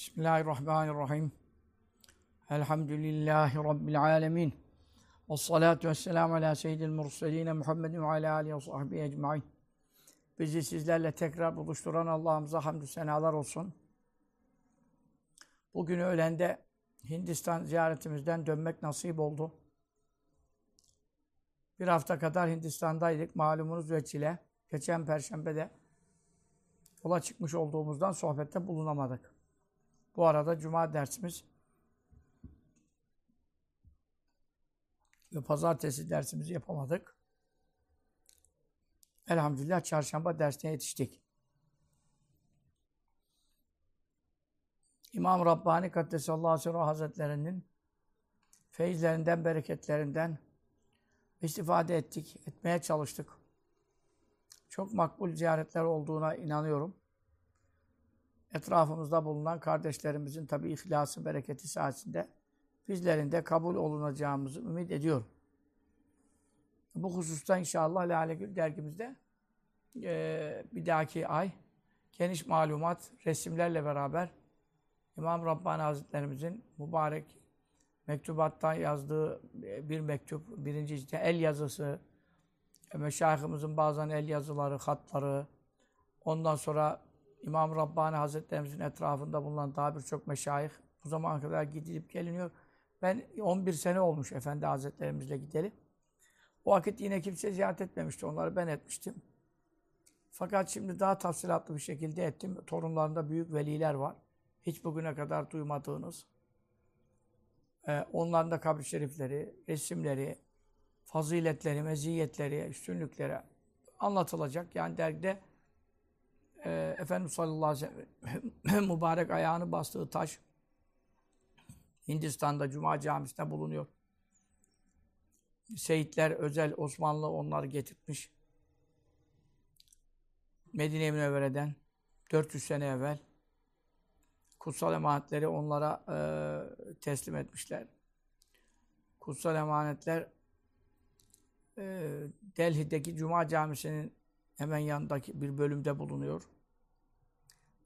Bismillahirrahmanirrahim. Elhamdülillahi Rabbil alemin. Ve salatu ve selamu ala seyyidil murseline Muhammedin ve ala alihi ve sahbihi ecmain. Bizi sizlerle tekrar buluşturan Allah'ımıza hamdü senalar olsun. Bugün öğlende Hindistan ziyaretimizden dönmek nasip oldu. Bir hafta kadar Hindistan'daydık malumunuz veçile. Geçen perşembede yola çıkmış olduğumuzdan sohbette bulunamadık. Bu arada cuma dersimiz ve pazartesi dersimizi yapamadık. Elhamdülillah çarşamba dersine yetiştik. İmam Rabbani Kaddesallahu aleyhi ve Hazretleri'nin feyizlerinden, bereketlerinden istifade ettik, etmeye çalıştık. Çok makbul ziyaretler olduğuna inanıyorum. Etrafımızda bulunan kardeşlerimizin tabi ihlası, bereketi sayesinde bizlerin de kabul olunacağımızı ümit ediyorum. Bu hususta inşallah Lale dergimizde e, bir dahaki ay geniş malumat, resimlerle beraber İmam Rabbani Hazretlerimizin mübarek mektubattan yazdığı bir mektup, birinci işte el yazısı, meşayihimizin bazen el yazıları, hatları, ondan sonra İmam Rabbani Hazretlerimizin etrafında bulunan daha birçok meşayih bu zamana kadar gidilip geliniyor. Ben 11 sene olmuş Efendi Hazretlerimizle gidelim. O vakit yine kimse ziyaret etmemişti. Onları ben etmiştim. Fakat şimdi daha tafsilatlı bir şekilde ettim. Torunlarında büyük veliler var. Hiç bugüne kadar duymadığınız. Ee, onların da kabri şerifleri, resimleri, faziletleri, meziyetleri, üstünlükleri anlatılacak. Yani dergide e, Efendimiz sallallahu aleyhi ve sellem mübarek ayağını bastığı taş Hindistan'da Cuma Camisi'nde bulunuyor. Seyitler özel Osmanlı onları getirtmiş. Medine-i Münevvere'den 400 sene evvel kutsal emanetleri onlara e, teslim etmişler. Kutsal emanetler e, Delhi'deki Cuma Camisi'nin hemen yanındaki bir bölümde bulunuyor.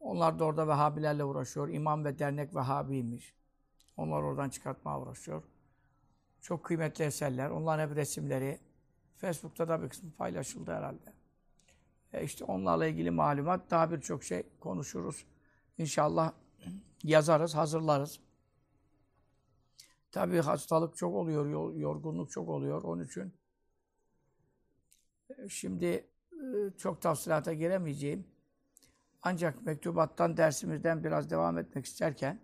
Onlar da orada Vehhabilerle uğraşıyor. İmam ve dernek Vehhabiymiş. Onlar oradan çıkartmaya uğraşıyor. Çok kıymetli eserler. Onların hep resimleri. Facebook'ta da bir kısmı paylaşıldı herhalde. E işte onlarla ilgili malumat, daha birçok şey konuşuruz. İnşallah yazarız, hazırlarız. Tabii hastalık çok oluyor, yorgunluk çok oluyor. Onun için şimdi çok tafsilata giremeyeceğim. Ancak mektubattan dersimizden biraz devam etmek isterken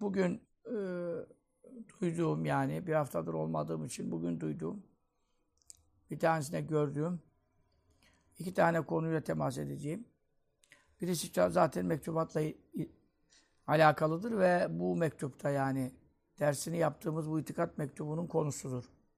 bugün e, duyduğum yani bir haftadır olmadığım için bugün duyduğum bir tanesine gördüğüm iki tane konuyla temas edeceğim. Birisi zaten mektubatla alakalıdır ve bu mektupta yani dersini yaptığımız bu itikat mektubunun konusudur.